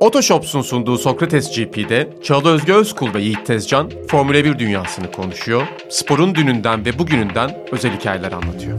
Otoshops'un sunduğu Sokrates GP'de Çağla Özge Özkul ve Yiğit Tezcan Formula 1 dünyasını konuşuyor, sporun dününden ve bugününden özel hikayeler anlatıyor.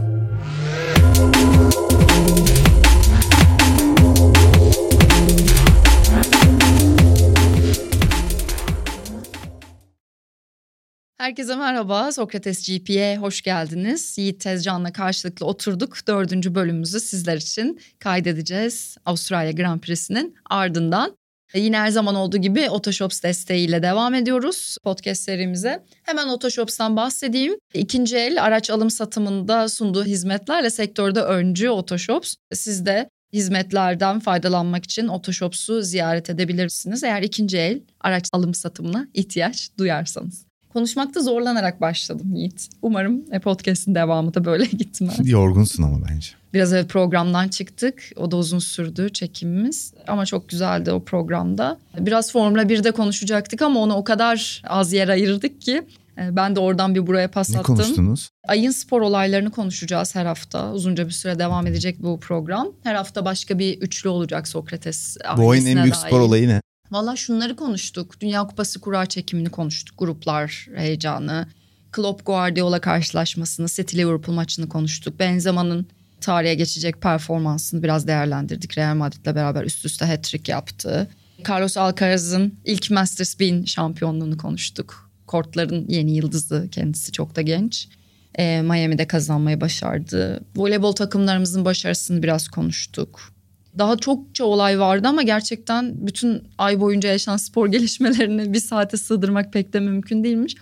Herkese merhaba, Sokrates GP'ye hoş geldiniz. Yiğit Tezcan'la karşılıklı oturduk. Dördüncü bölümümüzü sizler için kaydedeceğiz. Avustralya Grand Prix'sinin ardından. E, yine her zaman olduğu gibi Otoshops desteğiyle devam ediyoruz podcast serimize. Hemen Otoshops'tan bahsedeyim. İkinci el araç alım satımında sunduğu hizmetlerle sektörde öncü Otoshops. Siz de hizmetlerden faydalanmak için Otoshops'u ziyaret edebilirsiniz. Eğer ikinci el araç alım satımına ihtiyaç duyarsanız. Konuşmakta zorlanarak başladım Yiğit. Umarım podcast'in devamı da böyle gitmez. Yorgunsun ama bence. Biraz evet programdan çıktık. O da uzun sürdü çekimimiz. Ama çok güzeldi o programda. Biraz Formula 1'de konuşacaktık ama ona o kadar az yer ayırdık ki. E, ben de oradan bir buraya pas attım. Ne konuştunuz? Ayın spor olaylarını konuşacağız her hafta. Uzunca bir süre devam edecek bu program. Her hafta başka bir üçlü olacak Sokrates Bu ayın en büyük dair. spor olayı ne? Valla şunları konuştuk. Dünya Kupası kura çekimini konuştuk. Gruplar heyecanı. Klopp Guardiola karşılaşmasını, City Liverpool maçını konuştuk. Benzema'nın tarihe geçecek performansını biraz değerlendirdik. Real Madrid'le beraber üst üste hat-trick yaptı. Carlos Alcaraz'ın ilk Masters 1000 şampiyonluğunu konuştuk. Kortların yeni yıldızı kendisi çok da genç. E, Miami'de kazanmayı başardı. Voleybol takımlarımızın başarısını biraz konuştuk. Daha çokça olay vardı ama gerçekten bütün ay boyunca yaşanan spor gelişmelerini bir saate sığdırmak pek de mümkün değilmiş.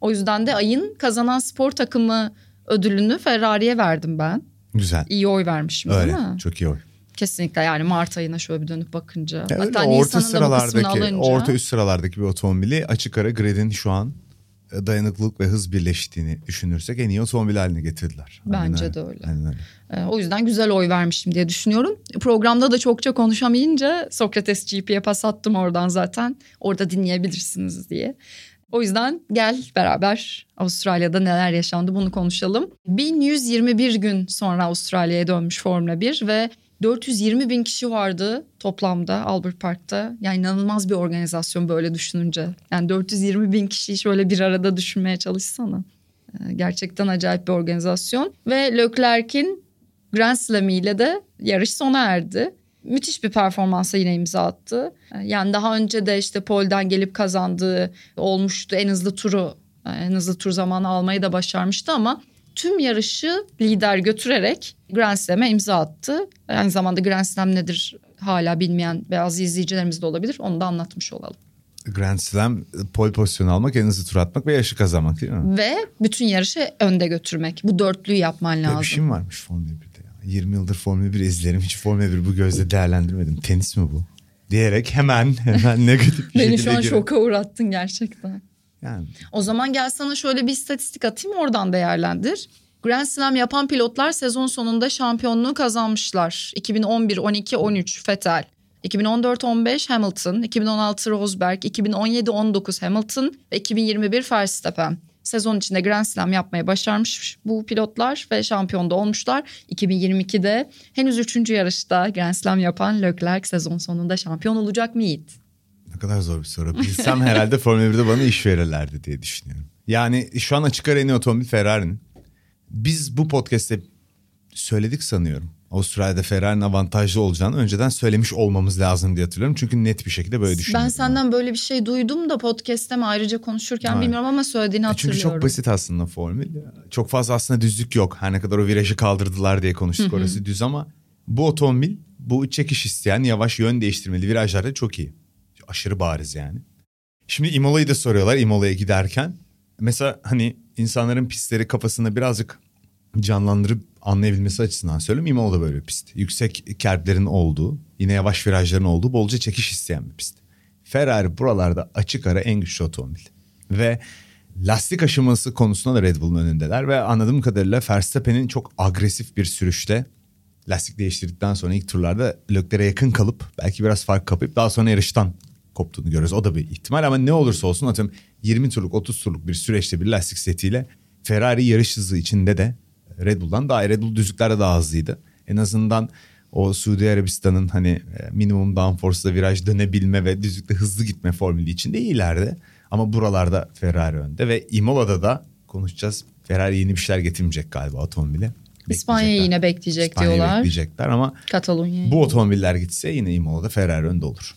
O yüzden de ayın kazanan spor takımı ödülünü Ferrari'ye verdim ben. Güzel. İyi oy vermişim Öyle, değil mi? çok iyi oy. Kesinlikle yani Mart ayına şöyle bir dönüp bakınca. Ya Hatta orta sıralardaki, alınca... orta üst sıralardaki bir otomobili açık ara gridin şu an dayanıklılık ve hız birleştiğini düşünürsek en iyi otomobil haline getirdiler. Bence Aynen de öyle. Aynen öyle. Ee, o yüzden güzel oy vermişim diye düşünüyorum. Programda da çokça konuşamayınca Sokrates GP'ye pas attım oradan zaten. Orada dinleyebilirsiniz diye. O yüzden gel beraber Avustralya'da neler yaşandı bunu konuşalım. 1121 gün sonra Avustralya'ya dönmüş Formula 1 ve 420 bin kişi vardı toplamda Albert Park'ta. Yani inanılmaz bir organizasyon böyle düşününce. Yani 420 bin kişiyi şöyle bir arada düşünmeye çalışsana. Ee, gerçekten acayip bir organizasyon. Ve Leclerc'in Grand Slam ile de yarış sona erdi. Müthiş bir performansa yine imza attı. Ee, yani daha önce de işte polden gelip kazandığı olmuştu. En hızlı turu, en hızlı tur zamanı almayı da başarmıştı ama tüm yarışı lider götürerek Grand Slam'e imza attı. Aynı zamanda Grand Slam nedir hala bilmeyen bazı izleyicilerimiz de olabilir. Onu da anlatmış olalım. Grand Slam pole pozisyonu almak, en hızlı tur atmak ve yarışı kazanmak değil mi? Ve bütün yarışı önde götürmek. Bu dörtlüyü yapman lazım. Böyle bir şey mi varmış Formula 1'de ya? 20 yıldır Formula 1 izlerim. Hiç Formula 1 bu gözle değerlendirmedim. Tenis mi bu? Diyerek hemen hemen negatif bir Beni şu an şoka uğrattın gerçekten. Yani. O zaman gel sana şöyle bir istatistik atayım oradan değerlendir. Grand Slam yapan pilotlar sezon sonunda şampiyonluğu kazanmışlar. 2011, 12, 13 Vettel. 2014-15 Hamilton, 2016 Rosberg, 2017-19 Hamilton ve 2021 Verstappen. Sezon içinde Grand Slam yapmayı başarmış bu pilotlar ve şampiyon da olmuşlar. 2022'de henüz 3. yarışta Grand Slam yapan Leclerc sezon sonunda şampiyon olacak mı Yiğit? Kadar zor bir soru. Bilsem herhalde Formula 1'de bana iş verirlerdi diye düşünüyorum. Yani şu an açık ara en iyi otomobil Ferrari'nin. Biz bu podcast'te söyledik sanıyorum. Avustralya'da Ferrari'nin avantajlı olacağını önceden söylemiş olmamız lazım diye hatırlıyorum. Çünkü net bir şekilde böyle düşünüyorum. Ben senden böyle bir şey duydum da podcast'te mi ayrıca konuşurken evet. bilmiyorum ama söylediğini hatırlıyorum. Çünkü çok basit aslında formül. Çok fazla aslında düzlük yok. Her ne kadar o virajı kaldırdılar diye konuştuk orası düz ama bu otomobil bu çekiş isteyen yavaş yön değiştirmeli virajlarda çok iyi aşırı bariz yani. Şimdi Imola'yı da soruyorlar Imola'ya giderken. Mesela hani insanların pistleri kafasında birazcık canlandırıp anlayabilmesi açısından söylüyorum. Imola da böyle bir pist. Yüksek kerblerin olduğu, yine yavaş virajların olduğu, bolca çekiş isteyen bir pist. Ferrari buralarda açık ara en güçlü otomobil. Ve lastik aşıması konusunda da Red Bull'un önündeler. Ve anladığım kadarıyla Verstappen'in çok agresif bir sürüşte lastik değiştirdikten sonra ilk turlarda Leclerc'e yakın kalıp belki biraz fark kapıp daha sonra yarıştan koptuğunu görüyoruz. O da bir ihtimal ama ne olursa olsun atıyorum 20 turluk 30 turluk bir süreçte bir lastik setiyle Ferrari yarış hızı içinde de Red Bull'dan daha Red Bull düzlüklerde daha hızlıydı. En azından o Suudi Arabistan'ın hani e, minimum downforce'da viraj dönebilme ve düzlükte hızlı gitme formülü içinde iyilerdi. Ama buralarda Ferrari önde ve Imola'da da konuşacağız. Ferrari yeni bir şeyler getirmeyecek galiba otomobile. İspanya'yı yine bekleyecek İspanya'yı diyorlar. bekleyecekler ama Katalonya'yı. bu otomobiller gitse yine Imola'da Ferrari önde olur.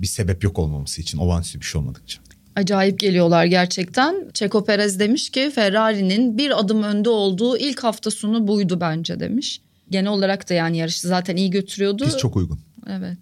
Bir sebep yok olmaması için olağanüstü bir şey olmadıkça. Acayip geliyorlar gerçekten. Checo Perez demiş ki Ferrari'nin bir adım önde olduğu ilk hafta sonu buydu bence demiş. Genel olarak da yani yarışı zaten iyi götürüyordu. Pist çok uygun. Evet.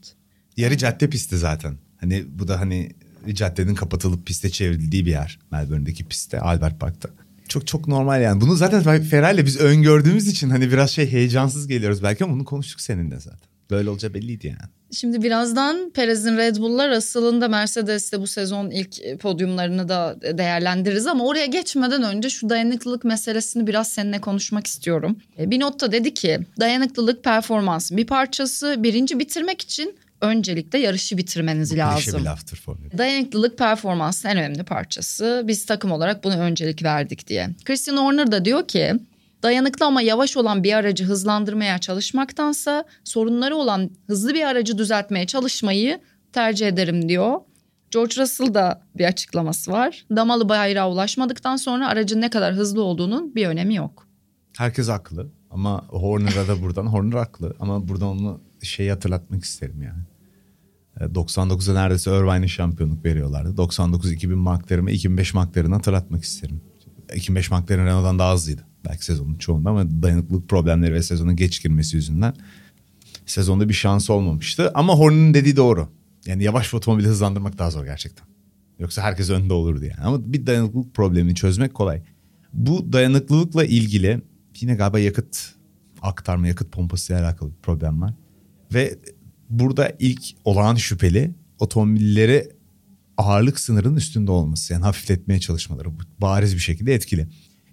Yarı cadde pisti zaten. Hani bu da hani caddenin kapatılıp piste çevrildiği bir yer. Melbourne'deki pistte, Albert Park'ta. Çok çok normal yani. Bunu zaten Ferrari'yle biz öngördüğümüz için hani biraz şey heyecansız geliyoruz belki ama bunu konuştuk seninle zaten. Böyle olacağı belliydi yani. Şimdi birazdan Perez'in Red Bull'lar Russell'ın Mercedes'te bu sezon ilk podyumlarını da değerlendiririz ama oraya geçmeden önce şu dayanıklılık meselesini biraz seninle konuşmak istiyorum. E, bir notta dedi ki dayanıklılık performansın bir parçası birinci bitirmek için öncelikle yarışı bitirmeniz lazım. Klişe bir laftır. Dayanıklılık performansın en önemli parçası. Biz takım olarak bunu öncelik verdik diye. Christian Horner da diyor ki dayanıklı ama yavaş olan bir aracı hızlandırmaya çalışmaktansa sorunları olan hızlı bir aracı düzeltmeye çalışmayı tercih ederim diyor. George Russell'da bir açıklaması var. Damalı bayrağa ulaşmadıktan sonra aracın ne kadar hızlı olduğunun bir önemi yok. Herkes haklı ama Horner'a da buradan Horner haklı ama buradan onu şeyi hatırlatmak isterim yani. 99'da neredeyse Irvine'e şampiyonluk veriyorlardı. 99 2000 McLaren'ı 2005 McLaren'ı hatırlatmak isterim. 2005 McLaren Renault'dan daha hızlıydı. Belki sezonun çoğunda ama dayanıklılık problemleri ve sezonun geç girmesi yüzünden sezonda bir şans olmamıştı. Ama Horner'ın dediği doğru. Yani yavaş otomobili hızlandırmak daha zor gerçekten. Yoksa herkes önde olurdu yani. Ama bir dayanıklılık problemini çözmek kolay. Bu dayanıklılıkla ilgili yine galiba yakıt aktarma, yakıt pompası ile alakalı bir problem var. Ve burada ilk olağan şüpheli otomobilleri ağırlık sınırının üstünde olması. Yani hafifletmeye çalışmaları bariz bir şekilde etkili.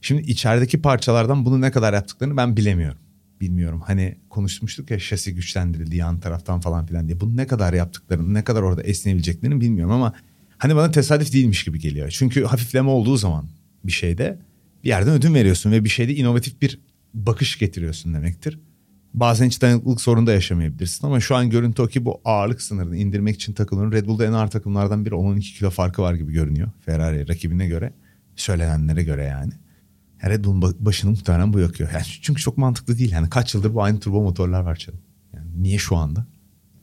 Şimdi içerideki parçalardan bunu ne kadar yaptıklarını ben bilemiyorum. Bilmiyorum hani konuşmuştuk ya şasi güçlendirildi yan taraftan falan filan diye. Bunu ne kadar yaptıklarını ne kadar orada esneyebileceklerini bilmiyorum ama hani bana tesadüf değilmiş gibi geliyor. Çünkü hafifleme olduğu zaman bir şeyde bir yerden ödün veriyorsun ve bir şeyde inovatif bir bakış getiriyorsun demektir. Bazen hiç dayanıklılık sorunu da yaşamayabilirsin ama şu an görüntü o ki bu ağırlık sınırını indirmek için takımların Red Bull'da en ağır takımlardan biri 10-12 kilo farkı var gibi görünüyor Ferrari rakibine göre. Söylenenlere göre yani. Red Bull'un başını muhtemelen bu yakıyor. Yani çünkü çok mantıklı değil. Yani kaç yıldır bu aynı turbo motorlar var canım. Yani niye şu anda?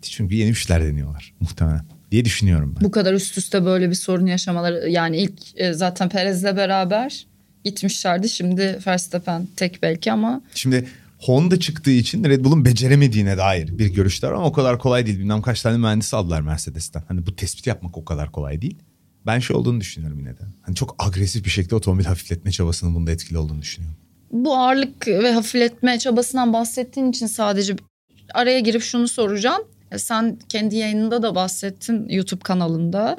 Çünkü yeni bir şeyler deniyorlar muhtemelen diye düşünüyorum ben. Bu kadar üst üste böyle bir sorun yaşamaları yani ilk e, zaten Perez'le beraber gitmişlerdi. Şimdi Verstappen tek belki ama. Şimdi Honda çıktığı için Red Bull'un beceremediğine dair bir görüşler ama o kadar kolay değil. Bilmem kaç tane mühendis aldılar Mercedes'ten. Hani bu tespit yapmak o kadar kolay değil. Ben şey olduğunu düşünüyorum yine de. Hani çok agresif bir şekilde otomobil hafifletme çabasının bunda etkili olduğunu düşünüyorum. Bu ağırlık ve hafifletme çabasından bahsettiğin için sadece araya girip şunu soracağım. E, sen kendi yayınında da bahsettin YouTube kanalında.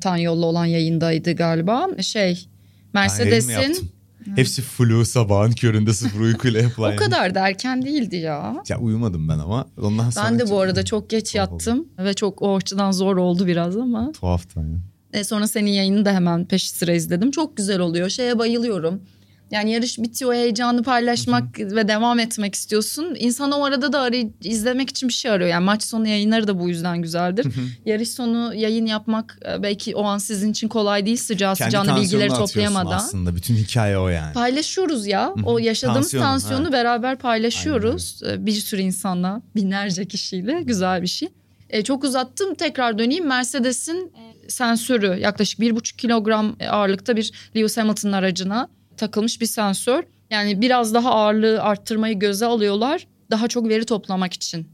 Tan yolla olan yayındaydı galiba. Şey Mercedes'in Hepsi flu sabahın köründe sıfır uykuyla yapılan. o kadar da erken değildi ya. Ya uyumadım ben ama ondan sonra. Ben de bu arada çok geç yattım ve çok o açıdan zor oldu biraz ama. Tuhaftı yani. E sonra senin yayını da hemen peş sıra izledim. Çok güzel oluyor. Şeye bayılıyorum. Yani yarış bitiyor, heyecanı paylaşmak Hı-hı. ve devam etmek istiyorsun. İnsan o arada da arayı, izlemek için bir şey arıyor. Yani maç sonu yayınları da bu yüzden güzeldir. Hı-hı. Yarış sonu yayın yapmak belki o an sizin için kolay değil sıcağı Kendi sıcağına bilgileri toplayamadan. aslında bütün hikaye o yani. Paylaşıyoruz ya. Hı-hı. O yaşadığımız tansiyonu, tansiyonu evet. beraber paylaşıyoruz. Aynen. Bir sürü insanla, binlerce kişiyle güzel bir şey. E, çok uzattım tekrar döneyim. Mercedes'in sensörü yaklaşık bir buçuk kilogram ağırlıkta bir Lewis Hamilton aracına takılmış bir sensör. Yani biraz daha ağırlığı arttırmayı göze alıyorlar. Daha çok veri toplamak için.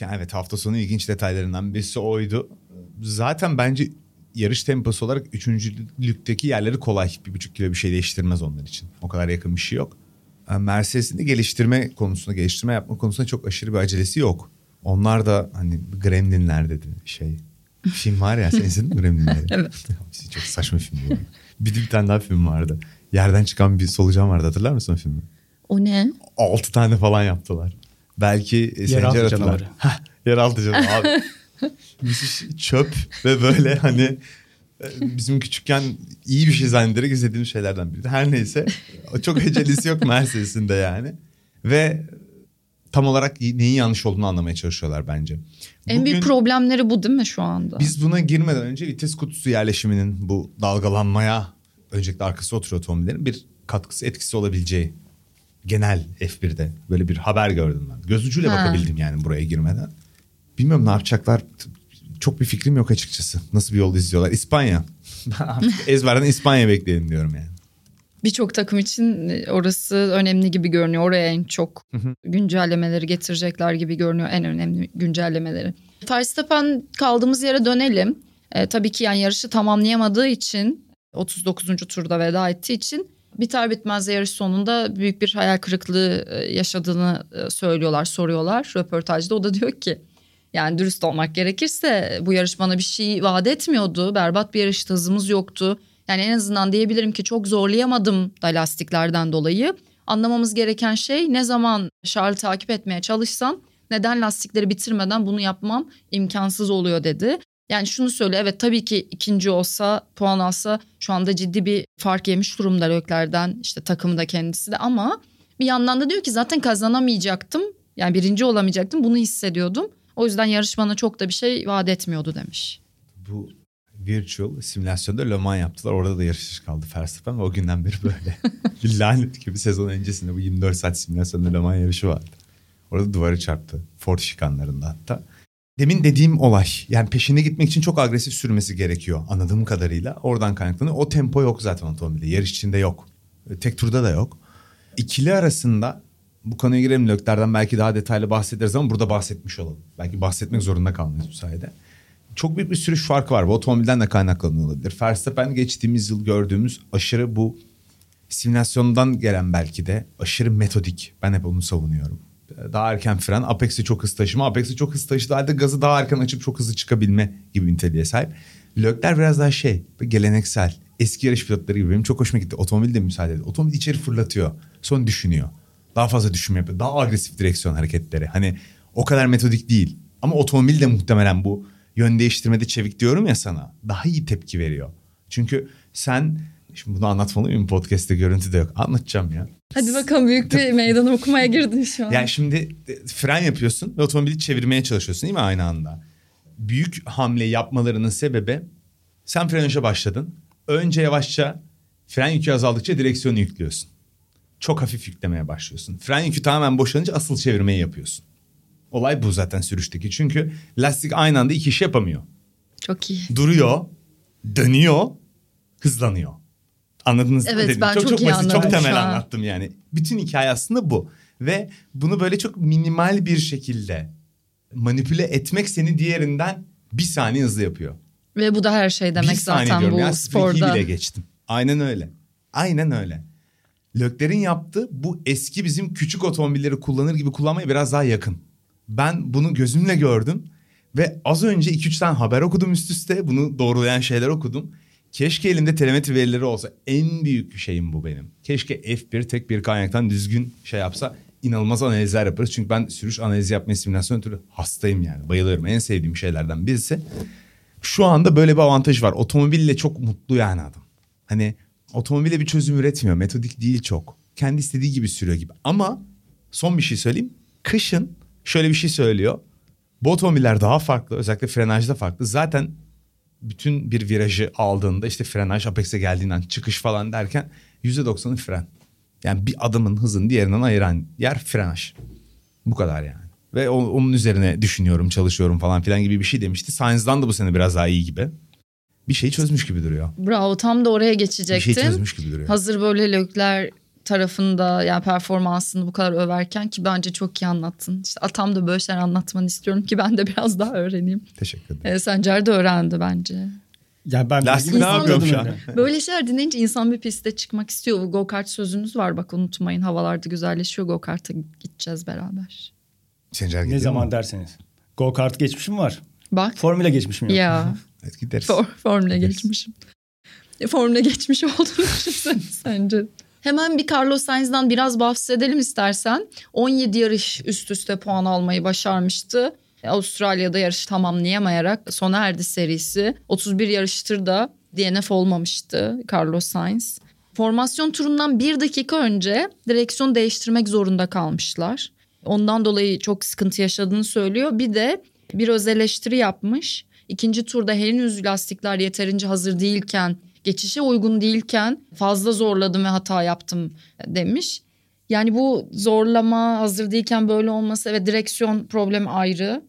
Yani evet hafta sonu ilginç detaylarından birisi oydu. Zaten bence yarış temposu olarak üçüncülükteki yerleri kolay. Bir buçuk kilo bir şey değiştirmez onlar için. O kadar yakın bir şey yok. Mercedes'in de geliştirme konusunda, geliştirme yapma konusunda çok aşırı bir acelesi yok. Onlar da hani Gremlinler dedi şey. Film var ya sen izledin mi Gremlinleri? evet. çok saçma film bu. Bir, bir tane daha film vardı. Yerden çıkan bir solucan vardı hatırlar mısın o filmi? O ne? Altı tane falan yaptılar. Belki Yeraltı canavarı. Heh, yeraltı canavarı abi. Çöp ve böyle hani bizim küçükken iyi bir şey zannederek izlediğimiz şeylerden biri. Her neyse çok ecelisi yok Mercedes'in de yani. Ve tam olarak neyin yanlış olduğunu anlamaya çalışıyorlar bence. En büyük problemleri bu değil mi şu anda? Biz buna girmeden önce vites kutusu yerleşiminin bu dalgalanmaya öncelikle arkası oturuyor otomobillerin bir katkısı etkisi olabileceği genel F1'de böyle bir haber gördüm ben. Göz ucuyla Ha. bakabildim yani buraya girmeden. Bilmiyorum ne yapacaklar. Çok bir fikrim yok açıkçası. Nasıl bir yol izliyorlar? İspanya. Ezberden İspanya bekleyelim diyorum yani. Birçok takım için orası önemli gibi görünüyor. Oraya en çok güncellemeleri getirecekler gibi görünüyor. En önemli güncellemeleri. Verstappen kaldığımız yere dönelim. E, tabii ki yani yarışı tamamlayamadığı için 39. turda veda ettiği için biter bitmez yarış sonunda büyük bir hayal kırıklığı e, yaşadığını e, söylüyorlar, soruyorlar röportajda. O da diyor ki yani dürüst olmak gerekirse bu yarış bana bir şey vaat etmiyordu. Berbat bir yarıştı, hızımız yoktu. Yani en azından diyebilirim ki çok zorlayamadım da lastiklerden dolayı. Anlamamız gereken şey ne zaman Charles'ı takip etmeye çalışsam neden lastikleri bitirmeden bunu yapmam imkansız oluyor dedi. Yani şunu söyle evet tabii ki ikinci olsa puan alsa şu anda ciddi bir fark yemiş durumda Lökler'den işte takımı da kendisi de ama bir yandan da diyor ki zaten kazanamayacaktım. Yani birinci olamayacaktım bunu hissediyordum. O yüzden yarış bana çok da bir şey vaat etmiyordu demiş. Bu virtual simülasyonda Le Mans yaptılar. Orada da yarış kaldı Verstappen ve o günden beri böyle. lanet gibi sezon öncesinde bu 24 saat simülasyonda Le Mans yarışı vardı. Orada duvarı çarptı. Ford şikanlarında hatta. Demin dediğim olay yani peşine gitmek için çok agresif sürmesi gerekiyor anladığım kadarıyla. Oradan kaynaklanıyor. O tempo yok zaten otomobilde. Yarış içinde yok. Tek turda da yok. İkili arasında bu konuya girelim Lökler'den belki daha detaylı bahsederiz ama burada bahsetmiş olalım. Belki bahsetmek zorunda kalmayız bu sayede. Çok büyük bir sürüş farkı var. Bu otomobilden de kaynaklanıyor olabilir. Verstappen geçtiğimiz yıl gördüğümüz aşırı bu simülasyondan gelen belki de aşırı metodik. Ben hep onu savunuyorum. Daha erken fren, Apex'i çok hız taşıma. Apex'i çok hız taşıdığı halde gazı daha erken açıp çok hızlı çıkabilme gibi bir niteliğe sahip. Lökler biraz daha şey, geleneksel, eski yarış pilotları gibi. Benim çok hoşuma gitti. Otomobil de müsaade ediyor. Otomobil içeri fırlatıyor. Sonra düşünüyor. Daha fazla düşünme yapıyor. Daha agresif direksiyon hareketleri. Hani o kadar metodik değil. Ama otomobil de muhtemelen bu yön değiştirmede çevik diyorum ya sana. Daha iyi tepki veriyor. Çünkü sen şimdi bunu anlatmalı mıyım podcast'te görüntü de yok. Anlatacağım ya. Hadi bakalım büyük bir meydan okumaya girdin şu an. Yani şimdi fren yapıyorsun ve otomobili çevirmeye çalışıyorsun değil mi aynı anda? Büyük hamle yapmalarının sebebi sen frenaja başladın. Önce yavaşça fren yükü azaldıkça direksiyonu yüklüyorsun. Çok hafif yüklemeye başlıyorsun. Fren yükü tamamen boşalınca asıl çevirmeyi yapıyorsun. Olay bu zaten sürüşteki. Çünkü lastik aynı anda iki iş yapamıyor. Çok iyi. Duruyor, dönüyor, hızlanıyor. Anladınız mı? Evet, dedim? ben çok, çok çok iyi basit, çok anladım şu temel an. anlattım yani. Bütün hikaye aslında bu. Ve bunu böyle çok minimal bir şekilde manipüle etmek seni diğerinden bir saniye hızlı yapıyor. Ve bu da her şey demek bir zaten bu ya, sporda. bile geçtim. Aynen öyle. Aynen öyle. Lökler'in yaptığı bu eski bizim küçük otomobilleri kullanır gibi kullanmaya biraz daha yakın. Ben bunu gözümle gördüm ve az önce 2-3 tane haber okudum üst üste. Bunu doğrulayan şeyler okudum. Keşke elimde telemetri verileri olsa. En büyük şeyim bu benim. Keşke F1 tek bir kaynaktan düzgün şey yapsa. inanılmaz analizler yaparız. Çünkü ben sürüş analizi yapma simülasyon türü hastayım yani. Bayılıyorum. En sevdiğim şeylerden birisi. Şu anda böyle bir avantaj var. Otomobille çok mutlu yani adam. Hani otomobile bir çözüm üretmiyor. Metodik değil çok. Kendi istediği gibi sürüyor gibi. Ama son bir şey söyleyeyim. Kışın şöyle bir şey söylüyor. Bu otomobiller daha farklı. Özellikle frenajda farklı. Zaten bütün bir virajı aldığında işte frenaj Apex'e geldiğinden çıkış falan derken %90'ı fren. Yani bir adımın hızını diğerinden ayıran yer frenaj. Bu kadar yani. Ve onun üzerine düşünüyorum, çalışıyorum falan filan gibi bir şey demişti. Science'dan da bu sene biraz daha iyi gibi. Bir şeyi çözmüş gibi duruyor. Bravo tam da oraya Bir geçecektim. şey çözmüş gibi duruyor. Hazır böyle Lökler tarafında yani performansını bu kadar överken ki bence çok iyi anlattın. İşte atam da böyle şeyler anlatmanı istiyorum ki ben de biraz daha öğreneyim. Teşekkür ederim. Ee, Sencer de öğrendi bence. Ya ben Lastik ne yapıyorum şu öyle. Böyle şeyler dinleyince insan bir piste çıkmak istiyor. Go kart sözünüz var bak unutmayın. Havalarda güzelleşiyor. Go kart'a gideceğiz beraber. Sencer Ne zaman mu? derseniz. Go kart geçmişim var. Bak Formüle geçmişim yok. ya Evet gideriz. for, formüle Gideriz. geçmişim. E, formüle geçmiş olduğunu düşünsene sence. Hemen bir Carlos Sainz'dan biraz bahsedelim istersen. 17 yarış üst üste puan almayı başarmıştı. Avustralya'da yarış tamamlayamayarak sona erdi serisi. 31 yarıştır da DNF olmamıştı Carlos Sainz. Formasyon turundan bir dakika önce direksiyon değiştirmek zorunda kalmışlar. Ondan dolayı çok sıkıntı yaşadığını söylüyor. Bir de bir öz eleştiri yapmış. İkinci turda henüz lastikler yeterince hazır değilken, geçişe uygun değilken fazla zorladım ve hata yaptım demiş. Yani bu zorlama hazır değilken böyle olması ve direksiyon problemi ayrı.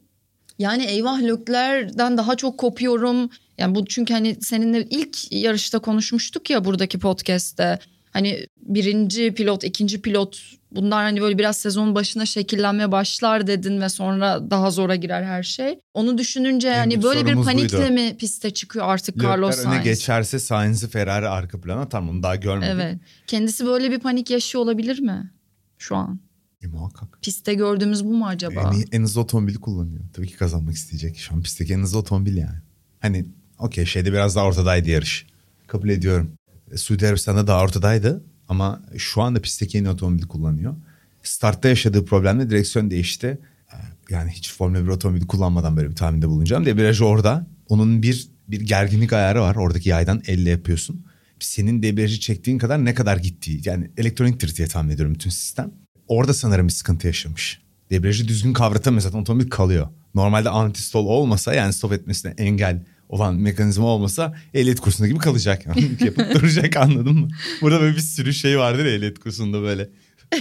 Yani eyvah löklerden daha çok kopuyorum. Yani bu çünkü hani seninle ilk yarışta konuşmuştuk ya buradaki podcast'te. Hani birinci pilot, ikinci pilot bunlar hani böyle biraz sezon başına şekillenmeye başlar dedin ve sonra daha zora girer her şey. Onu düşününce En hani böyle bir panikle buydu. mi piste çıkıyor artık Carlos Leclerc öne Sainz? geçerse Sainz'i Ferrari arka plana tamam onu daha görmedik. Evet. Kendisi böyle bir panik yaşıyor olabilir mi şu an? E, muhakkak. Pistte gördüğümüz bu mu acaba? En, en hızlı otomobili kullanıyor. Tabii ki kazanmak isteyecek. Şu an pistteki en hızlı otomobil yani. Hani okey şeyde biraz daha ortadaydı yarış. Kabul ediyorum. E, Suudi Arabistan'da daha ortadaydı. Ama şu anda pistteki en iyi otomobili kullanıyor. Startta yaşadığı problemle direksiyon değişti. E, Yani hiç Formula 1 otomobili kullanmadan böyle bir tahminde bulunacağım. Debriyaj orada. Onun bir bir gerginlik ayarı var. Oradaki yaydan elle yapıyorsun. Senin debriyajı çektiğin kadar ne kadar gittiği. Yani elektroniktir diye tahmin ediyorum bütün sistem. Orada sanırım bir sıkıntı yaşamış. Debriyajı düzgün kavratamıyor zaten otomobil kalıyor. Normalde anti-stall olmasa yani stop etmesine engel olan mekanizma olmasa ehliyet kursunda gibi kalacak. Yani. Yapıp duracak anladın mı? Burada böyle bir sürü şey vardır ehliyet kursunda böyle.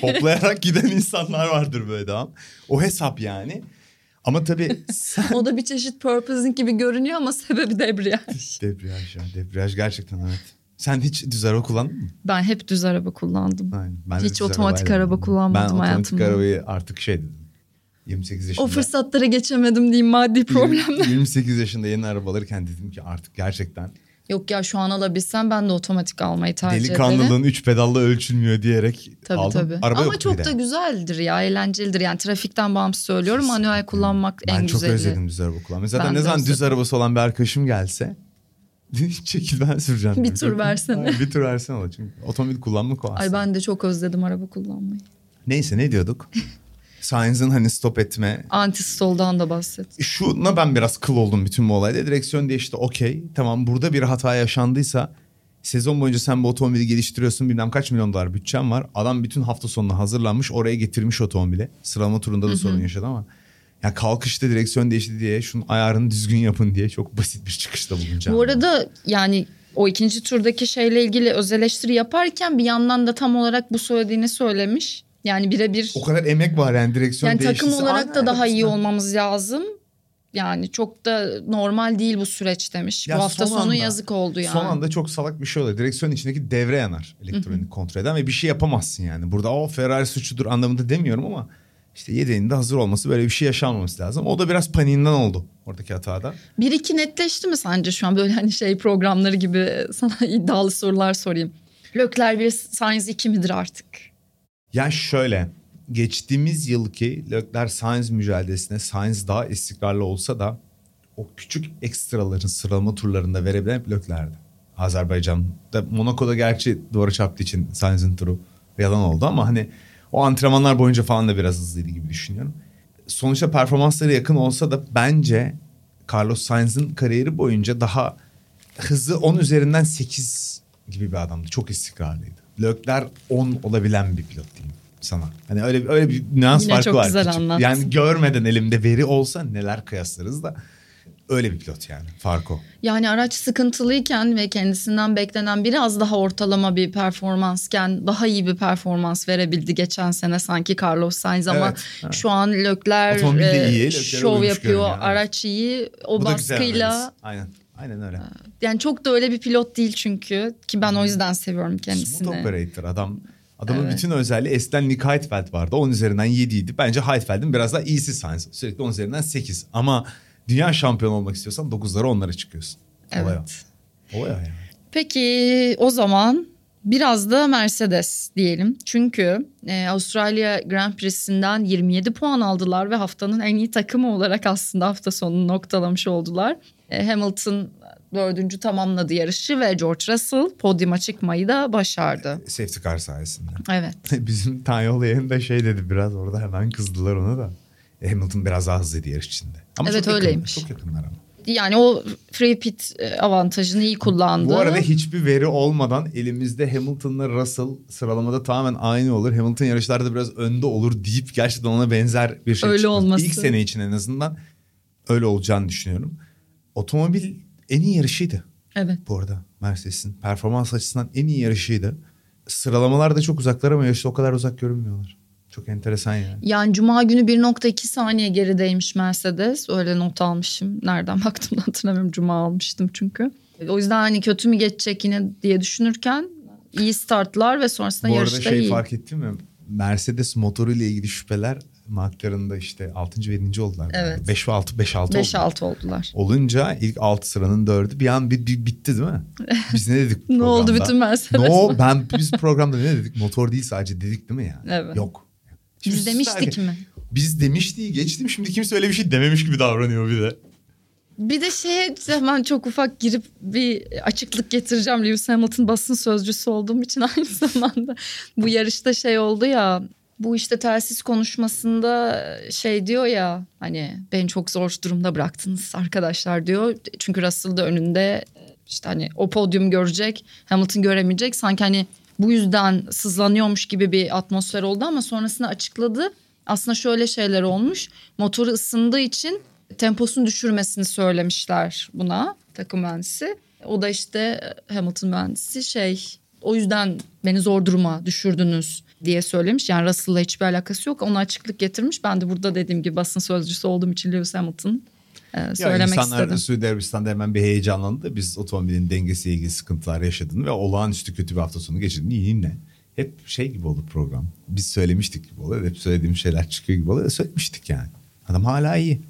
Hoplayarak giden insanlar vardır böyle devam. O hesap yani. Ama tabii sen... o da bir çeşit purposing gibi görünüyor ama sebebi debriyaj. debriyaj ya debriyaj gerçekten evet. Sen hiç düz araba kullandın mı? Ben hep düz araba kullandım. Aynen. Ben Hiç otomatik araba kullanmadım Ben otomatik hayatımda. arabayı artık şey dedim. 28 yaşında. O fırsatlara geçemedim diyeyim maddi problemler. 28 yaşında yeni araba alırken dedim ki artık gerçekten Yok ya şu an alabilsem ben de otomatik almayı tercih ederim. delikanlılığın 3 pedalla ölçülmüyor diyerek Tabii aldım. tabii. Araba Ama çok da güzeldir ya eğlencelidir. Yani trafikten bağımsız söylüyorum manuel kullanmak Ben en çok güzeli. özledim düz araba kullanmayı. Zaten Ben ne zaman düz özledim. arabası olan bir arkadaşım gelse çekil ben süreceğim. Bir tur Çok- versene. Bir tur versene çünkü otomobil kullanmak o aslında. Ay ben de çok özledim araba kullanmayı. Neyse ne diyorduk? Sainz'ın hani stop etme Anti-stall'dan da bahset. şuna ben biraz kıl oldum bütün bu olayda. Direksiyon değişti okey. Tamam burada bir hata yaşandıysa sezon boyunca sen bu otomobili geliştiriyorsun bilmem kaç milyon dolar bütçen var. Adam bütün hafta sonuna hazırlanmış oraya getirmiş otomobili. Sıralama turunda da sorun yaşadı ama. Ya kalkışta direksiyon değişti diye şunun ayarını düzgün yapın diye çok basit bir çıkışta bulunacağım. Bu arada yani o ikinci turdaki şeyle ilgili öz eleştiri yaparken bir yandan da tam olarak bu söylediğini söylemiş. Yani birebir O kadar emek var yani direksiyon yani takım değiştiyse olarak aynen da daha iyi olmamız lazım. Yani çok da normal değil bu süreç demiş. Ya bu hafta son sonu anda- yazık oldu yani. Son anda çok salak bir şey oluyor. Direksiyon içindeki devre yanar elektronik kontrol eden ve bir şey yapamazsın yani. Burada o Ferrari suçudur anlamında demiyorum ama işte yedeğinde hazır olması böyle bir şey yaşanmaması lazım. O da biraz paniğinden oldu oradaki hatada. Bir iki netleşti mi sence şu an böyle hani şey programları gibi sana iddialı sorular sorayım. Lökler bir Sainz 2 midir artık? Ya şöyle geçtiğimiz yılki Leclerc Sainz mücadelesine Sainz daha istikrarlı olsa da o küçük ekstraların sıralama turlarında verebilen hep Leclerc'di. Azerbaycan'da Monaco'da gerçi duvara çarptığı için Sainz'in turu yalan oldu ama hani o antrenmanlar boyunca falan da biraz hızlıydı gibi düşünüyorum. Sonuçta performansları yakın olsa da bence Carlos Sainz'in kariyeri boyunca daha hızı 10 üzerinden 8 gibi bir adamdı. Çok istikrarlıydı. Leclerc 10 olabilen bir pilot diyeyim sana. Hani öyle öyle bir nüans Yine farkı çok var. güzel küçük. anlattın. Yani görmeden elimde veri olsa neler kıyaslarız da öyle bir pilot yani. Fark o. Yani araç sıkıntılıyken ve kendisinden beklenen biraz daha ortalama bir performansken daha iyi bir performans verebildi geçen sene sanki Carlos Sainz ama Evet, evet. şu an Lökler iyi, e, şov yapıyor, evet. araç iyi. O Bu baskıyla. Aynen. Aynen öyle. yani çok da öyle bir pilot değil çünkü ki ben o yüzden seviyorum kendisini. Smooth operator adam. Adamın Evet. bütün özelliği eskiden Nick Heidfeld vardı. 10 üzerinden 7 idi. Bence Heidfeld'in biraz daha iyisi Sainz. Sürekli 10 üzerinden 8. Ama dünya şampiyonu olmak istiyorsan 9'lara 10'lara çıkıyorsun. Evet. o. Olay o yani. Peki o zaman biraz da Mercedes diyelim. Çünkü e, Avustralya Grand Prix'sinden 27 puan aldılar ve haftanın en iyi takımı olarak aslında hafta sonunu noktalamış oldular. E, Hamilton dördüncü tamamladı yarışı ve George Russell podyuma çıkmayı da başardı. Safety car sayesinde. Evet. Bizim Tanyol yayında şey dedi biraz orada hemen kızdılar ona da. E, Hamilton biraz daha hızlıydı yarış içinde. Ama Evet, çok yakın- öyleymiş. Çok yakınlar ama. Yani o free pit e, avantajını iyi kullandı. Bu arada hiçbir veri olmadan elimizde Hamilton'la Russell sıralamada tamamen aynı olur. Hamilton yarışlarda biraz önde olur deyip gerçekten ona benzer bir şey Öyle çıkması. olması. İlk sene için en azından öyle olacağını düşünüyorum. Otomobil en iyi yarışıydı Evet. bu arada Mercedes'in. Performans açısından en iyi yarışıydı. Sıralamalar da çok uzaklar ama yarışta o kadar uzak görünmüyorlar. Çok enteresan yani. Yani cuma günü 1.2 saniye gerideymiş Mercedes. Öyle not almışım. Nereden baktım da hatırlamıyorum. Cuma almıştım çünkü. O yüzden hani kötü mü geçecek yine diye düşünürken iyi startlar ve sonrasında Bu arada yarışta şey iyi. fark ettin mi? Mercedes motoruyla ilgili şüpheler McLaren'da işte 6. ve 7. oldular. Evet. 5 ve 6, 5 6 oldu. 5-6 oldular. Olunca ilk 6 sıranın 4'ü bir an bir, bir bitti değil mi? Biz ne dedik Ne oldu programda? bütün Mercedes? No, ben biz programda ne dedik? Motor değil sadece dedik değil mi yani? Evet. Yok. Şimdi Biz demiştik mi? Biz demiştik geçtim şimdi kimse öyle bir şey dememiş gibi davranıyor bir de. Bir de şeye hemen çok ufak girip bir açıklık getireceğim. Lewis Hamilton basın sözcüsü olduğum için aynı zamanda bu yarışta şey oldu ya bu işte telsiz konuşmasında şey diyor ya hani beni çok zor durumda bıraktınız arkadaşlar diyor. Çünkü Russell da önünde işte hani o podyum görecek Hamilton göremeyecek sanki hani bu yüzden sızlanıyormuş gibi bir atmosfer oldu ama sonrasında açıkladı. Aslında şöyle şeyler olmuş motoru ısındığı için temposunu düşürmesini söylemişler buna takım mühendisi. O da işte Hamilton mühendisi şey o yüzden beni zor duruma düşürdünüz diye söylemiş. Yani Russell'la hiçbir alakası yok. Ona açıklık getirmiş. Ben de burada dediğim gibi basın sözcüsü olduğum için Lewis Hamilton e, söylemek ya insanlar istedim. Suudi Arabistan'da hemen bir heyecanlandı. Biz otomobilin dengesiyle ilgili sıkıntılar yaşadığını ve olağanüstü kötü bir hafta sonu geçirdiğini yine hep şey gibi oldu program. Biz söylemiştik gibi oluyor. Hep söylediğim şeyler çıkıyor gibi oluyor. Söylemiştik yani. Adam hala iyi.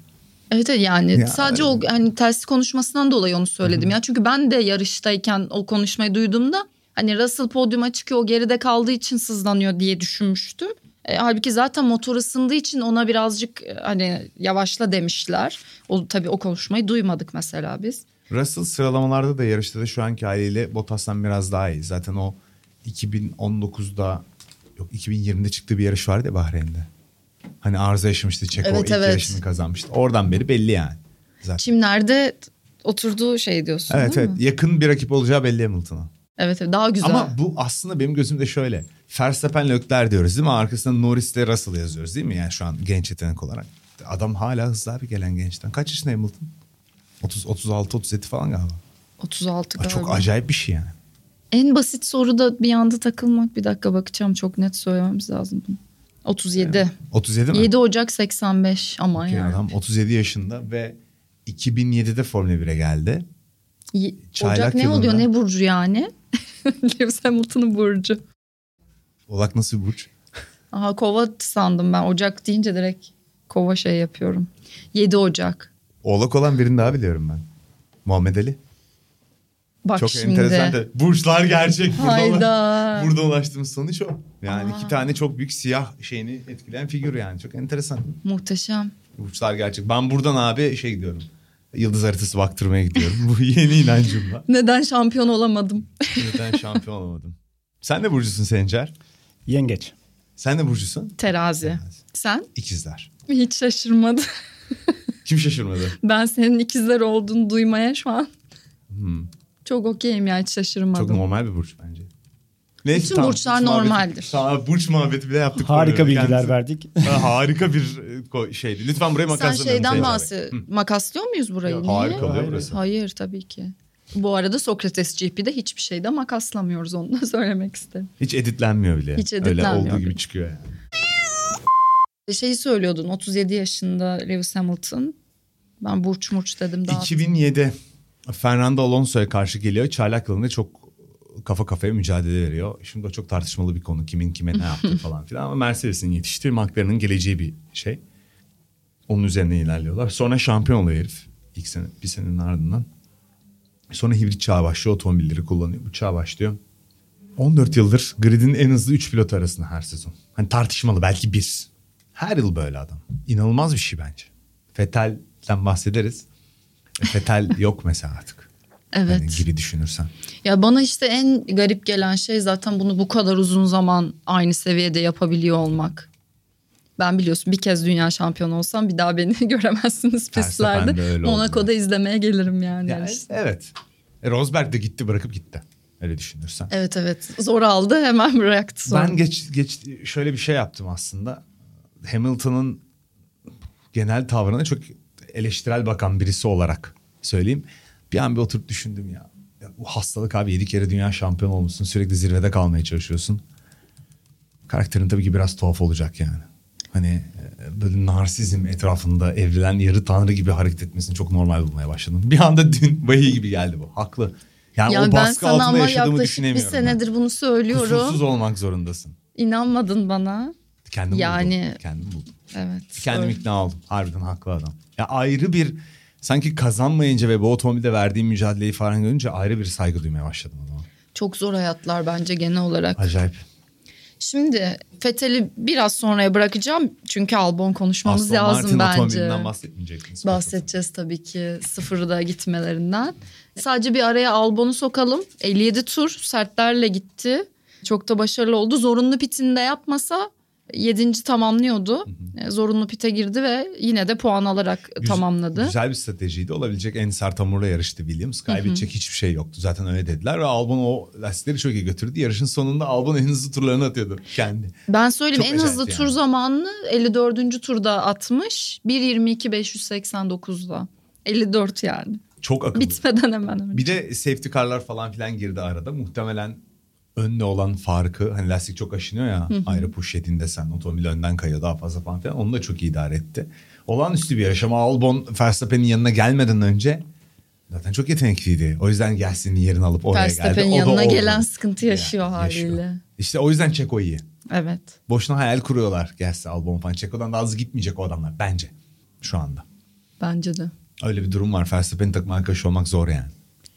Evet yani Ya, sadece o hani telsiz konuşmasından dolayı onu söyledim ya. Çünkü ben de yarıştayken o konuşmayı duyduğumda hani Russell podyuma çıkıyor o geride kaldığı için sızlanıyor diye düşünmüştüm. E, halbuki zaten motor ısındığı için ona birazcık e, hani yavaşla demişler. O tabii o konuşmayı duymadık mesela biz. Russell sıralamalarda da yarışta da şu anki haliyle Bottas'tan biraz daha iyi. Zaten o 2019'da yok 2020'de çıktığı bir yarış vardı ya Bahreyn'de. Hani arıza yaşamıştı Çeko Evet, ilk evet. yarışını kazanmıştı. Oradan beri belli yani. Zaten. Çimlerde oturduğu şey diyorsun Evet değil evet mi? yakın bir rakip olacağı belli Hamilton'a. Evet evet daha güzel. Ama bu aslında benim gözümde şöyle. Verstappen Leclerc diyoruz değil mi? Arkasında Norris ile Russell yazıyoruz değil mi? Yani şu an genç yetenek olarak. Adam hala hızlı abi gelen gençten. Kaç yaşında Hamilton? 30, 36, 37 falan galiba. 36 Aa, galiba. Çok acayip bir şey yani. En basit soruda bir anda takılmak. Bir dakika bakacağım çok net söylememiz lazım bunu. 37. 37 mi? 7 Ocak 85 ama Okey, yani. adam 37 yaşında ve 2007'de Formula 1'e geldi. Çaylak Ocak ne yılında. oluyor ne burcu yani? Lewis Hamilton'ın burcu. Olak nasıl bir burç? Aha kova sandım ben. Ocak deyince direkt kova şey yapıyorum. 7 Ocak. Oğlak olan birini daha biliyorum ben. Muhammed Ali. Bak Çok şimdi. enteresan. da- Burçlar gerçek. Burada, Hayda. burada ulaştığımız sonuç o. Yani Aa. iki tane çok büyük siyah şeyini etkileyen figür yani. Çok enteresan. Muhteşem. Burçlar gerçek. Ben buradan abi şey gidiyorum. Yıldız haritası baktırmaya gidiyorum. Bu yeni inancımla. Neden şampiyon olamadım? Neden şampiyon olamadım. Sen de burcusun Sencer. Yengeç. Sen de burcusun. Terazi. Terazi. Sen? İkizler. Hiç şaşırmadım. Kim şaşırmadı? Ben senin ikizler olduğunu duymaya şu an Hmm. çok okeyim ya hiç şaşırmadım. Çok normal bir burç bence. Neyse, Bütün tamam, burçlar burç muhabbeti- normaldir. Tamam burç muhabbeti bile yaptık. Harika bilgiler Kendisi- verdik. Ha, harika bir e, şeydi. Lütfen buraya Sen makaslanmayalım. şeyden bahset. Makaslıyor muyuz burayı? Yok, harika oluyor Hayır. burası. Hayır tabii ki. Bu arada Sokrates GP'de hiçbir şeyde makaslamıyoruz onu da söylemek istedim. Hiç editlenmiyor bile. Hiç Öyle editlenmiyor olduğu bile. gibi çıkıyor yani. Şeyi söylüyordun 37 yaşında Lewis Hamilton. Ben burç murç dedim daha. 2007 Fernando Alonso'ya karşı geliyor. Çaylak yılında çok kafa kafaya mücadele veriyor. Şimdi o çok tartışmalı bir konu. Kimin kime ne yaptığı falan filan. Ama Mercedes'in yetiştiği McLaren'ın geleceği bir şey. Onun üzerine ilerliyorlar. Sonra şampiyon oluyor herif. İlk sene, bir senenin ardından. Sonra hibrit çağa başlıyor. Otomobilleri kullanıyor. Bu çağ başlıyor. 14 yıldır gridin en hızlı 3 pilot arasında her sezon. Hani tartışmalı belki bir. Her yıl böyle adam. İnanılmaz bir şey bence. Fetel'den bahsederiz. E, Fetel yok mesela artık. Evet. Hani gibi düşünürsen. Ya bana işte en garip gelen şey zaten bunu bu kadar uzun zaman aynı seviyede yapabiliyor olmak. Ben biliyorsun bir kez dünya şampiyonu olsam bir daha beni göremezsiniz pistlerde. Monaco'da izlemeye gelirim yani. Ya, evet. E, Rosberg de gitti bırakıp gitti. Öyle düşünürsen. Evet evet zor aldı hemen bıraktı sonra. Ben geç, geç şöyle bir şey yaptım aslında. Hamilton'ın genel tavrına çok eleştirel bakan birisi olarak söyleyeyim. Bir an bir oturup düşündüm ya. ya bu hastalık abi yedi kere dünya şampiyonu olmuşsun. Sürekli zirvede kalmaya çalışıyorsun. Karakterin tabii ki biraz tuhaf olacak yani. Hani e, böyle narsizm etrafında evrilen yarı tanrı gibi hareket etmesini çok normal bulmaya başladım. Bir anda dün vahiy gibi geldi bu. Haklı. Yani, yani o ben baskı altında yaşadığımı yaklaşık bir düşünemiyorum. ben. senedir bunu söylüyorum. Kusursuz olmak zorundasın. İnanmadın bana. Kendim Yani- buldum. Kendim buldum. Evet. Kendim öyle. ikna oldum. Harbiden haklı adam. Ya ayrı bir sanki kazanmayınca ve bu otomobilde verdiğim mücadeleyi falan görünce ayrı bir saygı duymaya başladım o zaman. Çok zor hayatlar bence genel olarak. Acayip. Şimdi Fethel'i biraz sonraya bırakacağım. Çünkü Albon konuşmamız Aston lazım Martin bence. otomobilinden bahsetmeyecektiniz. Bahsedeceğiz tabii ki sıfırda gitmelerinden. Sadece bir araya Albon'u sokalım. 57 tur sertlerle gitti. Çok da başarılı oldu. Zorunlu pitini de yapmasa 7. tamamlıyordu. E, Zorunlu pite girdi ve yine de puan alarak Güz- tamamladı. Güzel bir stratejiydi. Olabilecek en sert hamurla yarıştı Williams. Kaybedecek hiçbir şey yoktu. Zaten öyle dediler ve Albon o lastikleri çok iyi götürdü. Yarışın sonunda Albon en hızlı turlarını atıyordu kendi. Ben söyleyeyim Çok en hızlı acayip tur yani. zamanını 54. turda atmış. 1.22 589'da. 54 yani. Çok akıllı. Bitmeden hemen önce. Bir de safety car'lar falan filan girdi arada. Muhtemelen önde olan farkı hani lastik çok aşınıyor ya ayrı yediğinde sen otomobil önden kayıyor daha fazla falan filan onu da çok iyi idare etti. Olağanüstü bir yarış ama Albon Verstappen'in yanına gelmeden önce zaten çok yetenekliydi. O yüzden Gasly'nin yerini alıp oraya geldi. Verstappen'in yanına gelen sıkıntı Ya, yaşıyor haliyle. İşte o yüzden Çeko iyi. Evet. Boşuna hayal kuruyorlar Gasly, Albon falan. Çeko'dan daha hızlı gitmeyecek o adamlar bence şu anda. Bence de. Öyle bir durum var. Verstappen'in takım arkadaşı olmak zor yani.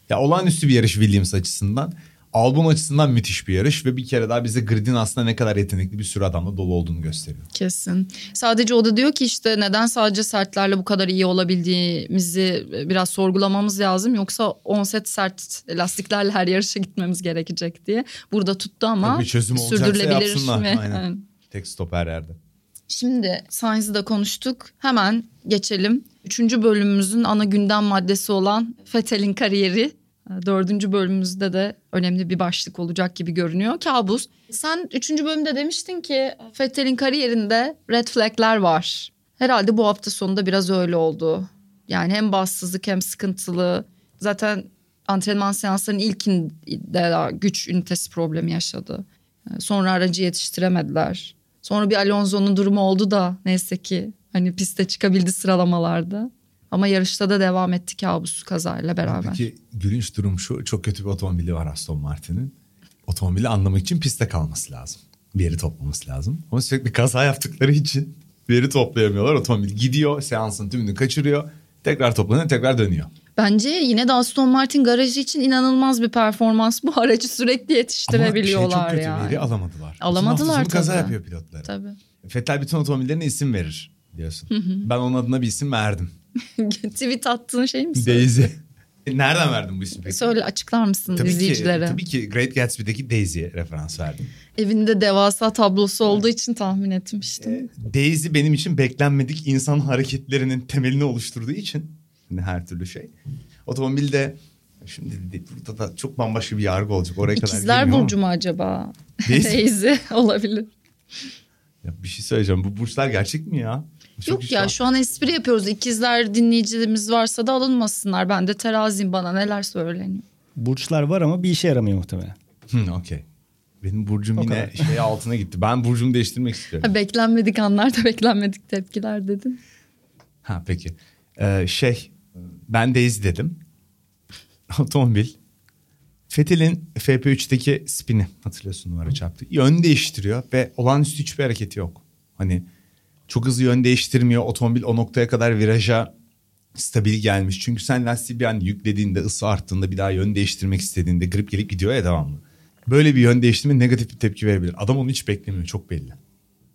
Ya olağanüstü bir yarış Williams açısından. Albon açısından müthiş bir yarış ve bir kere daha bize gridin aslında ne kadar yetenekli bir sürü adamla dolu olduğunu gösteriyor. Kesin. Sadece o da diyor ki işte neden sadece sertlerle bu kadar iyi olabildiğimizi biraz sorgulamamız lazım. Yoksa 10 set sert lastiklerle her yarışa gitmemiz gerekecek diye. Burada tuttu ama Tabii çözüm sürdürülebilir mi? Aynen. Tek stop her yerde. Şimdi Sainz'ı da konuştuk. Hemen geçelim. Üçüncü bölümümüzün ana gündem maddesi olan Vettel'in kariyeri. Dördüncü bölümümüzde de önemli bir başlık olacak gibi görünüyor. Kabus. Sen üçüncü bölümde demiştin ki Vettel'in kariyerinde red flagler var. Herhalde bu hafta sonunda biraz öyle oldu. Yani hem bassızlık hem sıkıntılı. Zaten antrenman seanslarının ilkinde güç ünitesi problemi yaşadı. Sonra aracı yetiştiremediler. Sonra bir Alonso'nun durumu oldu da neyse ki hani piste çıkabildi sıralamalarda. Ama yarışta da devam etti kabus kazayla beraber. Peki gülünç durum şu. Çok kötü bir otomobili var Aston Martin'in. Otomobili anlamak için pistte kalması lazım. Veri toplaması lazım. Ama sürekli kaza yaptıkları için veri toplayamıyorlar. Otomobil gidiyor seansın tümünü kaçırıyor. Tekrar toplanıyor tekrar dönüyor. Bence yine de Aston Martin garajı için inanılmaz bir performans. Bu aracı sürekli yetiştirebiliyorlar Ama şey çok kötü yani. veri alamadılar. Alamadılar sonu kaza tabii. yapıyor pilotları. Tabii. Vettel bütün otomobillerine isim verir diyorsun. ben onun adına bir isim verdim. Tweet attığın şey mi? Daisy. Nereden verdin bu ismi peki? Söyle açıklar mısın Tabii ki, izleyicilere? tabii ki Great Gatsby'deki Daisy'ye referans verdim. Evinde devasa tablosu olduğu için tahmin etmiştim. Daisy benim için beklenmedik insan hareketlerinin temelini oluşturduğu için hani her türlü şey. Otomobilde şimdi burada da çok bambaşka bir yargı olacak. Oraya kadar İkizler Burcu mu acaba? Daisy. Daisy olabilir. Ya bir şey söyleyeceğim. Bu burçlar gerçek mi ya? Çok Yok ya şu an espri yapıyoruz. İkizler dinleyicilerimiz varsa da alınmasınlar. Ben de teraziyim bana neler söyleniyor. Burçlar var ama bir işe yaramıyor muhtemelen. Hı, okey. Benim burcum O yine kadar. şey altına gitti. Ben burcumu değiştirmek istiyorum. Ha, beklenmedik anlarda beklenmedik tepkiler dedin. Ha peki. Ee, şey ben Daisy dedim. Otomobil. Fethel'in FP3'teki spini hatırlıyorsun numara çarptı. Yön değiştiriyor ve olağanüstü hiçbir hareketi yok. Hani çok hızlı yön değiştirmiyor. Otomobil o noktaya kadar viraja stabil gelmiş. Çünkü sen lastiği bir an yüklediğinde, ısı arttığında bir daha yön değiştirmek istediğinde grip gelip gidiyor ya devamlı. Böyle bir yön değiştirme negatif bir tepki verebilir. Adam onu hiç beklemiyor çok belli.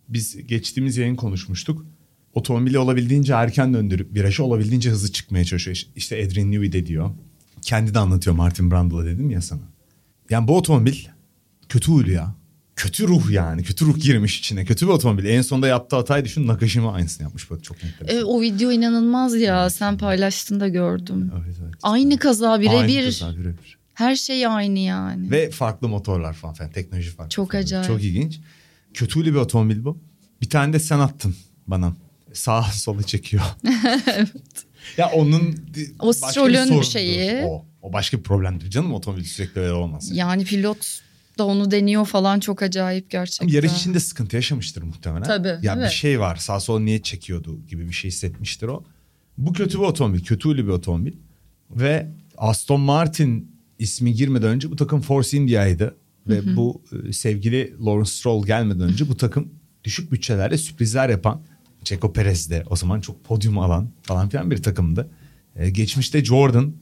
Biz geçtiğimiz yayın konuşmuştuk. Otomobili olabildiğince erken döndürüp virajı olabildiğince hızlı çıkmaya çalışıyor. İşte Adrian Newey de diyor. Kendi de anlatıyor Martin Brundle'a dedim ya sana. Yani bu otomobil kötü huylu ya. Kötü ruh yani. Kötü ruh girmiş içine. Kötü bir otomobil. En sonunda yaptığı hatayı düşün. Nakashima aynısını yapmış. Böyle çok enteresan. E, o video inanılmaz ya. Sen paylaştın da gördüm. Evet, evet. Aynı kaza Aynı birebir. kaza, birebir. Her şey aynı yani. Ve farklı motorlar falan filan. Teknoloji farklı. Çok falan. acayip. Çok ilginç. Kötüylü bir otomobil bu. Bir tane de sen attın bana. Sağa sola çekiyor. Ya onun O başka bir şeyi. O, o başka bir problemdir canım otomobil sürekli öyle olması. Yani pilot da onu deniyor falan çok acayip gerçekten. Ama yarış içinde sıkıntı yaşamıştır muhtemelen. Tabii, Ya evet. bir şey var sağ sol niye çekiyordu gibi bir şey hissetmiştir o. Bu kötü bir otomobil, kötü huylu bir otomobil. Ve Aston Martin ismi girmeden önce bu takım Force India'ydı. Ve bu e, sevgili Lawrence Stroll gelmeden önce bu takım düşük bütçelerle sürprizler yapan Checo Perez de o zaman çok podyum alan falan filan bir takımdı. E, geçmişte Jordan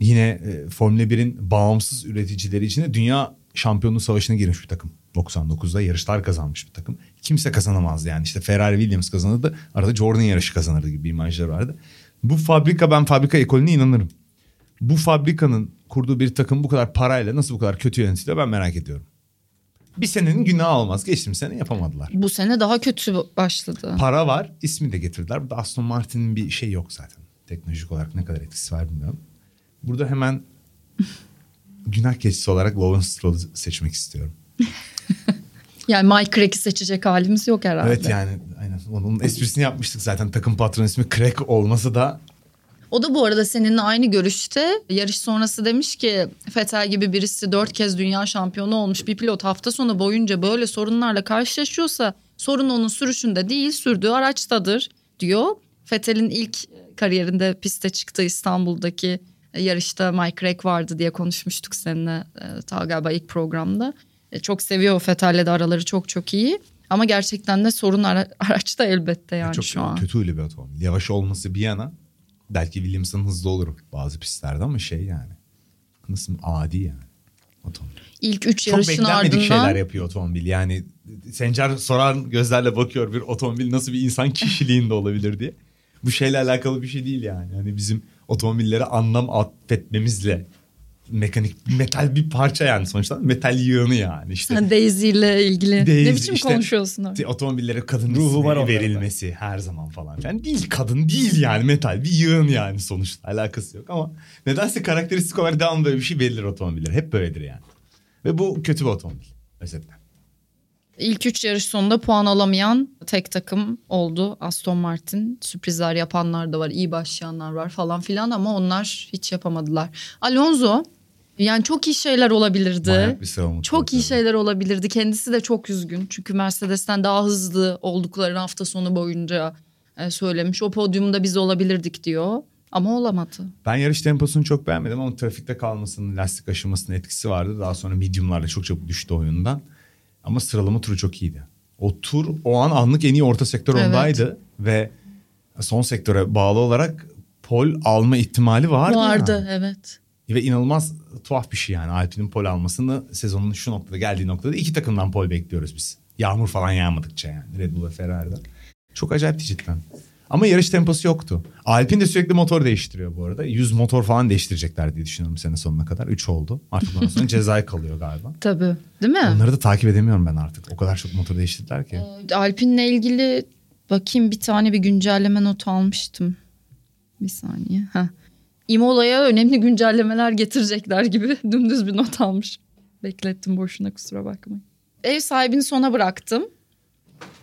yine e, Formula 1'in bağımsız üreticileri içinde dünya şampiyonluğu savaşına girmiş bir takım. 99'da yarışlar kazanmış bir takım. Kimse kazanamazdı yani işte Ferrari Williams kazanırdı. Arada Jordan yarışı kazanırdı gibi bir imajları vardı. Bu fabrika ben fabrika ekolüne inanırım. Bu fabrikanın kurduğu bir takım bu kadar parayla nasıl bu kadar kötü yönetiliyor ben merak ediyorum. Bir senenin günahı olmaz. Geçtiğimiz sene yapamadılar. Bu sene daha kötü başladı. Para var, ismi de getirdiler. Burada Aston Martin'in bir şey yok zaten. Teknolojik olarak ne kadar etkisi var bilmiyorum. Burada hemen günah keçisi olarak Lawrence Stroll'u seçmek istiyorum. Yani Mike Crack'i seçecek halimiz yok herhalde. Evet yani aynen onun esprisini yapmıştık zaten. Takım patronu ismi Crack olmasa da O da bu arada seninle aynı görüşte. Yarış sonrası demiş ki Fetel gibi birisi dört kez dünya şampiyonu olmuş bir pilot hafta sonu boyunca böyle sorunlarla karşılaşıyorsa sorun onun sürüşünde değil sürdüğü araçtadır diyor. Fetel'in ilk kariyerinde piste çıktığı İstanbul'daki yarışta Mike Crack vardı diye konuşmuştuk seninle e, ta galiba ilk programda. E, Çok seviyor Fetel'le de araları çok çok iyi. Ama gerçekten de sorun ara- araçta elbette yani çok şu an. kötü huylu bir otomobil. Yavaş olması bir yana belki Williams'ın hızlı olur bazı pistlerde ama şey yani nasıl adi yani otomobil. İlk üç Çok yarışın beklenmedik ardından şeyler yapıyor otomobil. Yani Sencer soran gözlerle bakıyor bir otomobil nasıl bir insan kişiliğinde olabilir diye. Bu şeyle alakalı bir şey değil yani. Hani bizim otomobillere anlam atfetmemizle mekanik metal bir parça yani sonuçta metal yığını yani işte. Sen Daisy ile ilgili Daisy ne biçim işte- konuşuyorsun öyle? Otomobillere kadın Ruhu var verilmesi her zaman falan. Yani değil kadın değil yani metal bir yığın yani sonuçta alakası yok ama nedense karakteristik olarak devamlı böyle bir şey verilir otomobillere. Hep böyledir yani. Ve bu kötü bir otomobil özetle. İlk üç yarış sonunda puan alamayan tek takım oldu Aston Martin. Sürprizler yapanlar da var, iyi başlayanlar var falan filan ama onlar hiç yapamadılar. Alonso yani çok iyi şeyler olabilirdi. Çok iyi şeyler olabilirdi. Kendisi de çok üzgün. Çünkü Mercedes'ten daha hızlı olduklarını hafta sonu boyunca e, söylemiş. O podyumda biz olabilirdik diyor. Ama olamadı. Ben yarış temposunu çok beğenmedim ama trafikte kalmasının, lastik aşınmasının etkisi vardı. Daha sonra mediumlarla çok çabuk düştü oyundan. Ama sıralama turu çok iyiydi. O tur o an anlık en iyi orta sektör Evet. ondaydı. Ve son sektöre bağlı olarak pol alma ihtimali vardı. Vardı yani. evet. Ve inanılmaz tuhaf bir şey yani. Alpine'in pol almasını sezonun şu noktada geldiği noktada iki takımdan pol bekliyoruz biz. Yağmur falan yağmadıkça yani Red Bull ve Ferrari'den. Çok acayipti cidden. Ama yarış temposu yoktu. Alpine de sürekli motor değiştiriyor bu arada. 100 motor falan değiştirecekler diye düşünüyorum sene sonuna kadar. 3 oldu. Artık bundan sonra cezai kalıyor galiba. Tabii. Değil mi? Onları da takip edemiyorum ben artık. O kadar çok motor değiştirdiler ki. Alpine'le ilgili bakayım bir tane bir güncelleme notu almıştım. Bir saniye. Heh. Imola'ya önemli güncellemeler getirecekler gibi dümdüz bir not almış. Beklettim boşuna kusura bakmayın. Ev sahibini sona bıraktım.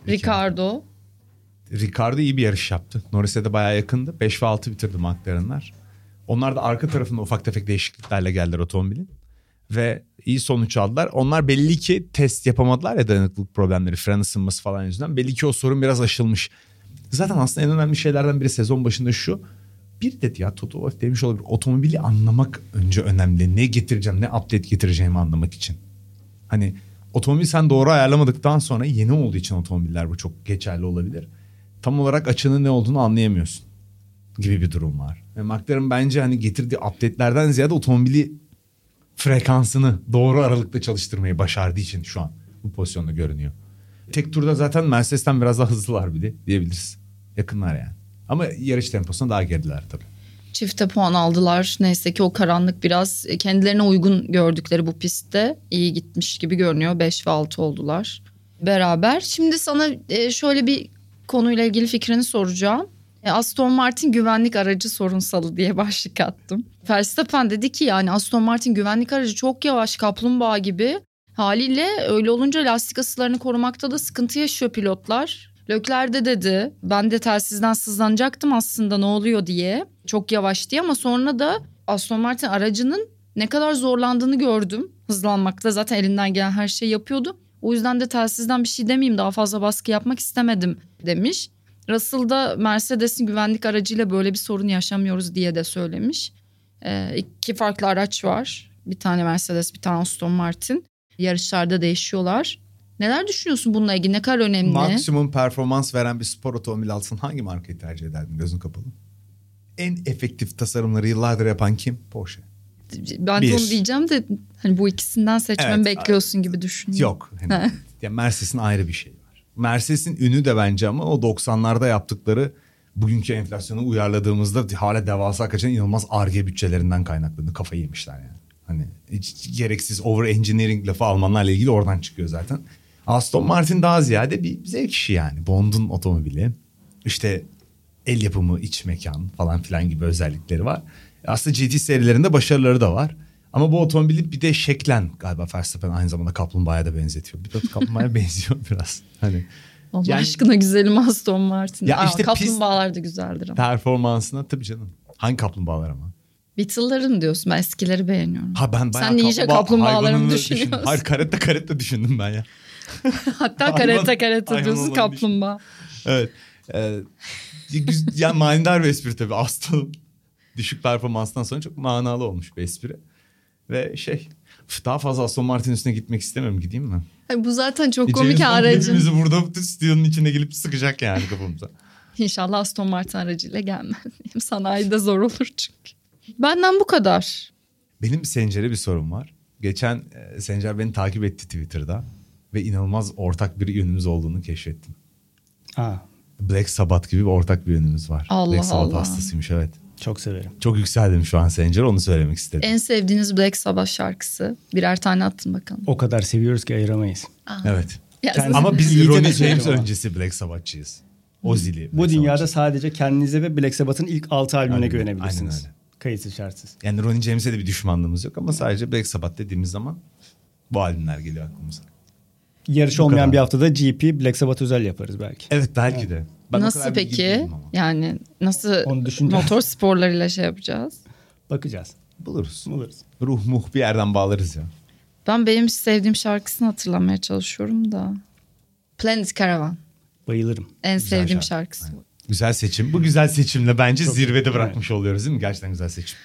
Ricardo. Ricardo iyi bir yarış yaptı. Norris'e de bayağı yakındı. 5 ve 6 bitirdi McLaren'lar. Onlar da arka tarafında ufak tefek değişikliklerle geldiler otomobilin. Ve iyi sonuç aldılar. Onlar belli ki test yapamadılar ya dayanıklılık problemleri, fren ısınması falan yüzünden. Belli ki o sorun biraz aşılmış. Zaten aslında en önemli şeylerden biri sezon başında şu. Bir dedi ya Toto Wolff demiş olabilir. Otomobili anlamak önce önemli. Ne getireceğim, ne update getireceğimi anlamak için. Hani otomobil sen doğru ayarlamadıktan sonra yeni olduğu için otomobiller bu çok geçerli olabilir. Tam olarak açının ne olduğunu anlayamıyorsun gibi bir durum var. Ve McLaren bence hani getirdiği update'lerden ziyade otomobili frekansını doğru aralıkta çalıştırmayı başardığı için şu an bu pozisyonda görünüyor. Tek turda zaten Mercedes'ten biraz daha hızlılar bile diyebiliriz. Yakınlar yani. Ama yarış temposuna daha geridiler tabii. Çifte puan aldılar. Neyse ki o karanlık biraz e, kendilerine uygun gördükleri bu pistte iyi gitmiş gibi görünüyor. 5 ve 6 oldular beraber. Şimdi sana e, şöyle bir konuyla ilgili fikrini soracağım. E, Aston Martin güvenlik aracı sorunsalı diye başlık attım. Verstappen dedi ki yani Aston Martin güvenlik aracı çok yavaş kaplumbağa gibi. Haliyle öyle olunca lastik asılarını korumakta da sıkıntı yaşıyor pilotlar. Lökler de dedi ben de telsizden sızlanacaktım aslında ne oluyor diye. Çok yavaş diye ama sonra da Aston Martin aracının ne kadar zorlandığını gördüm. Hızlanmakta zaten elinden gelen her şeyi yapıyordu. O yüzden de telsizden bir şey demeyeyim daha fazla baskı yapmak istemedim demiş. Russell da Mercedes'in güvenlik aracıyla böyle bir sorun yaşamıyoruz diye de söylemiş. Ee, iki farklı araç var. Bir tane Mercedes bir tane Aston Martin. Yarışlarda değişiyorlar. Neler düşünüyorsun bununla ilgili? Ne kadar önemli? Maksimum performans veren bir spor otomobil alsın hangi markayı tercih ederdin gözün kapalı? En efektif tasarımları yıllardır yapan kim? Porsche. Ben de Bir. onu diyeceğim de hani bu ikisinden seçmemi Evet, bekliyorsun gibi düşünüyorum. Yok. Hani, ya Mercedes'in ayrı bir şey var. Mercedes'in ünü de bence ama o 90'larda yaptıkları bugünkü enflasyonu uyarladığımızda hala devasa kaçan inanılmaz arge bütçelerinden kaynaklanıyor. Kafayı yemişler yani. Hani hiç gereksiz over engineering lafı Almanlarla ilgili oradan çıkıyor zaten. Aston Martin daha ziyade bir zevk işi yani. Bond'un otomobili. İşte el yapımı, iç mekan falan filan gibi özellikleri var. Aslında GT serilerinde başarıları da var. Ama bu otomobili bir de şeklen galiba Verstappen aynı zamanda kaplumbağaya da benzetiyor. Bir de kaplumbağaya benziyor biraz. Hani Allah Yani- aşkına güzelim Aston Martin. Ya Aa, işte kaplumbağalar da güzeldir ama. performansına tabii canım. Hangi kaplumbağalar ama? Beetle'ların diyorsun ben eskileri beğeniyorum. Ha ben bayağı Sen iyice kaplumbağa kaplumbağaları mı hayvanını düşünüyorsun? düşündüm. Hayır karetta karetta düşündüm ben ya. Hatta karate hayvan diyorsun kaplumbağa. Evet. Ee, güz- yani manidar bir espri tabii. Aslanım düşük performanstan sonra çok manalı olmuş bir espri. Ve şey daha fazla Aston Martin üstüne gitmek istemiyorum. Gideyim mi? Bu zaten çok E, komik aracın. Hepimizi burada stüdyonun içine gelip sıkacak yani kafamıza. İnşallah Aston Martin aracıyla gelmem. Benim sanayide zor olur çünkü. Benden bu kadar. Benim Sencer'e bir sorum var. Geçen e, Sencer beni takip etti Twitter'da. Ve inanılmaz ortak bir yönümüz olduğunu keşfettim. Aa, Black Sabbath gibi bir ortak bir yönümüz var. Allah Black Sabbath Allah. hastasıymış evet. Çok severim. Çok yükseldim şu an Sencer onu söylemek istedim. En sevdiğiniz Black Sabbath şarkısı. Birer tane attın bakalım. O kadar seviyoruz ki ayıramayız. Evet. Ya, Kendi- Ama biz Ronnie James öncesi Black Sabbath'çıyız. Ozzy'li. Bu Black dünyada Sabbath'çı. sadece kendinize ve Black Sabbath'ın ilk 6 albümüne Aynen, güvenebilirsiniz. aynen öyle. Kayıtsız şartsız. Yani Ronnie James'e de bir düşmanlığımız yok ama sadece Black Sabbath dediğimiz zaman bu albümler geliyor aklımıza. Yarış Bu olmayan kadar. bir haftada GP Black Sabbath özel yaparız belki. Evet belki de. Ben nasıl peki? Yani nasıl motor sporlarıyla şey yapacağız? Bakacağız. Buluruz. Buluruz. Ruh muh bir yerden bağlarız ya. Ben benim sevdiğim şarkısını hatırlamaya çalışıyorum da. Planet Caravan. Bayılırım. En Güzel sevdiğim şarkı. şarkısı. Aynen. Güzel seçim. Bu güzel seçimle bence Çok zirvede iyi. bırakmış oluyoruz değil mi? Gerçekten güzel seçim.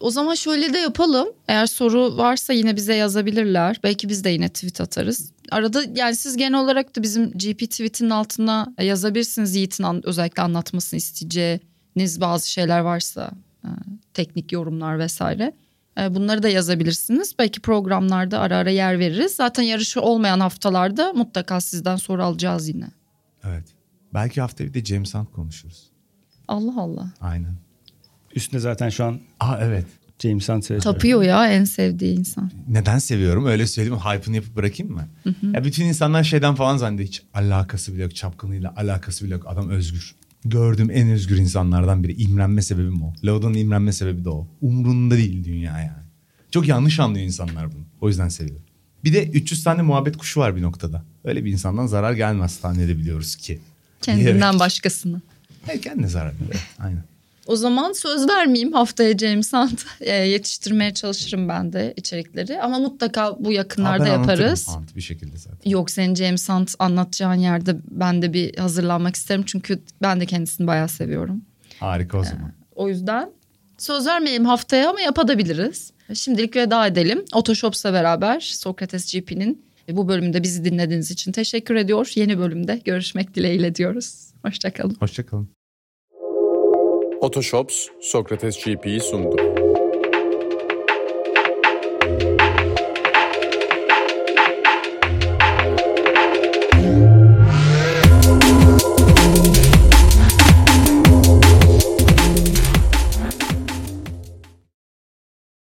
O zaman şöyle de yapalım. Eğer soru varsa yine bize yazabilirler. Belki biz de yine tweet atarız. Arada yani siz genel olarak da bizim GP tweetinin altına yazabilirsiniz. Yiğit'in özellikle anlatmasını isteyeceğiniz bazı şeyler varsa. e, teknik yorumlar vesaire. E, bunları da yazabilirsiniz. Belki programlarda ara ara yer veririz. Zaten yarışı olmayan haftalarda mutlaka sizden soru alacağız yine. Evet. Belki haftaya bir de James Hunt konuşuruz. Allah Allah. Aynen. Üstüne zaten şu an Aa evet. James Hunt söylüyor. Tapıyor ya en sevdiği insan. Neden seviyorum? Öyle söyleyeyim. Hype'ını yapıp bırakayım mı? Ya bütün insanlar şeyden falan zannediyor. Hiç alakası bile yok. Çapkınlığıyla alakası bile yok. Adam özgür. Gördüğüm en özgür insanlardan biri. İmrenme sebebim o. Lauda'nın imrenme sebebi de o. Umrunda değil dünya yani. Çok yanlış anlıyor insanlar bunu. O yüzden seviyorum. Bir de 300 tane muhabbet kuşu var bir noktada. Öyle bir insandan zarar gelmez tahmin edebiliyoruz ki. Kendinden Diyerek. başkasını. Evet, kendine zarar veriyor. Aynen. O zaman söz vermeyeyim haftaya James Hunt e, yetiştirmeye çalışırım ben de içerikleri. Ama mutlaka bu yakınlarda Aa, ben yaparız. Hunt bir şekilde zaten. Yok senin James Hunt anlatacağın yerde ben de bir hazırlanmak isterim. Çünkü ben de kendisini bayağı seviyorum. Harika o zaman. O yüzden söz vermeyelim haftaya ama yapabiliriz. Şimdilik veda edelim. Otoshops'la beraber Sokrates GP'nin bu bölümde bizi dinlediğiniz için teşekkür ediyor. Yeni bölümde görüşmek dileğiyle diyoruz. Hoşçakalın. Hoşçakalın. Otoshops Sokrates GP'yi sundu.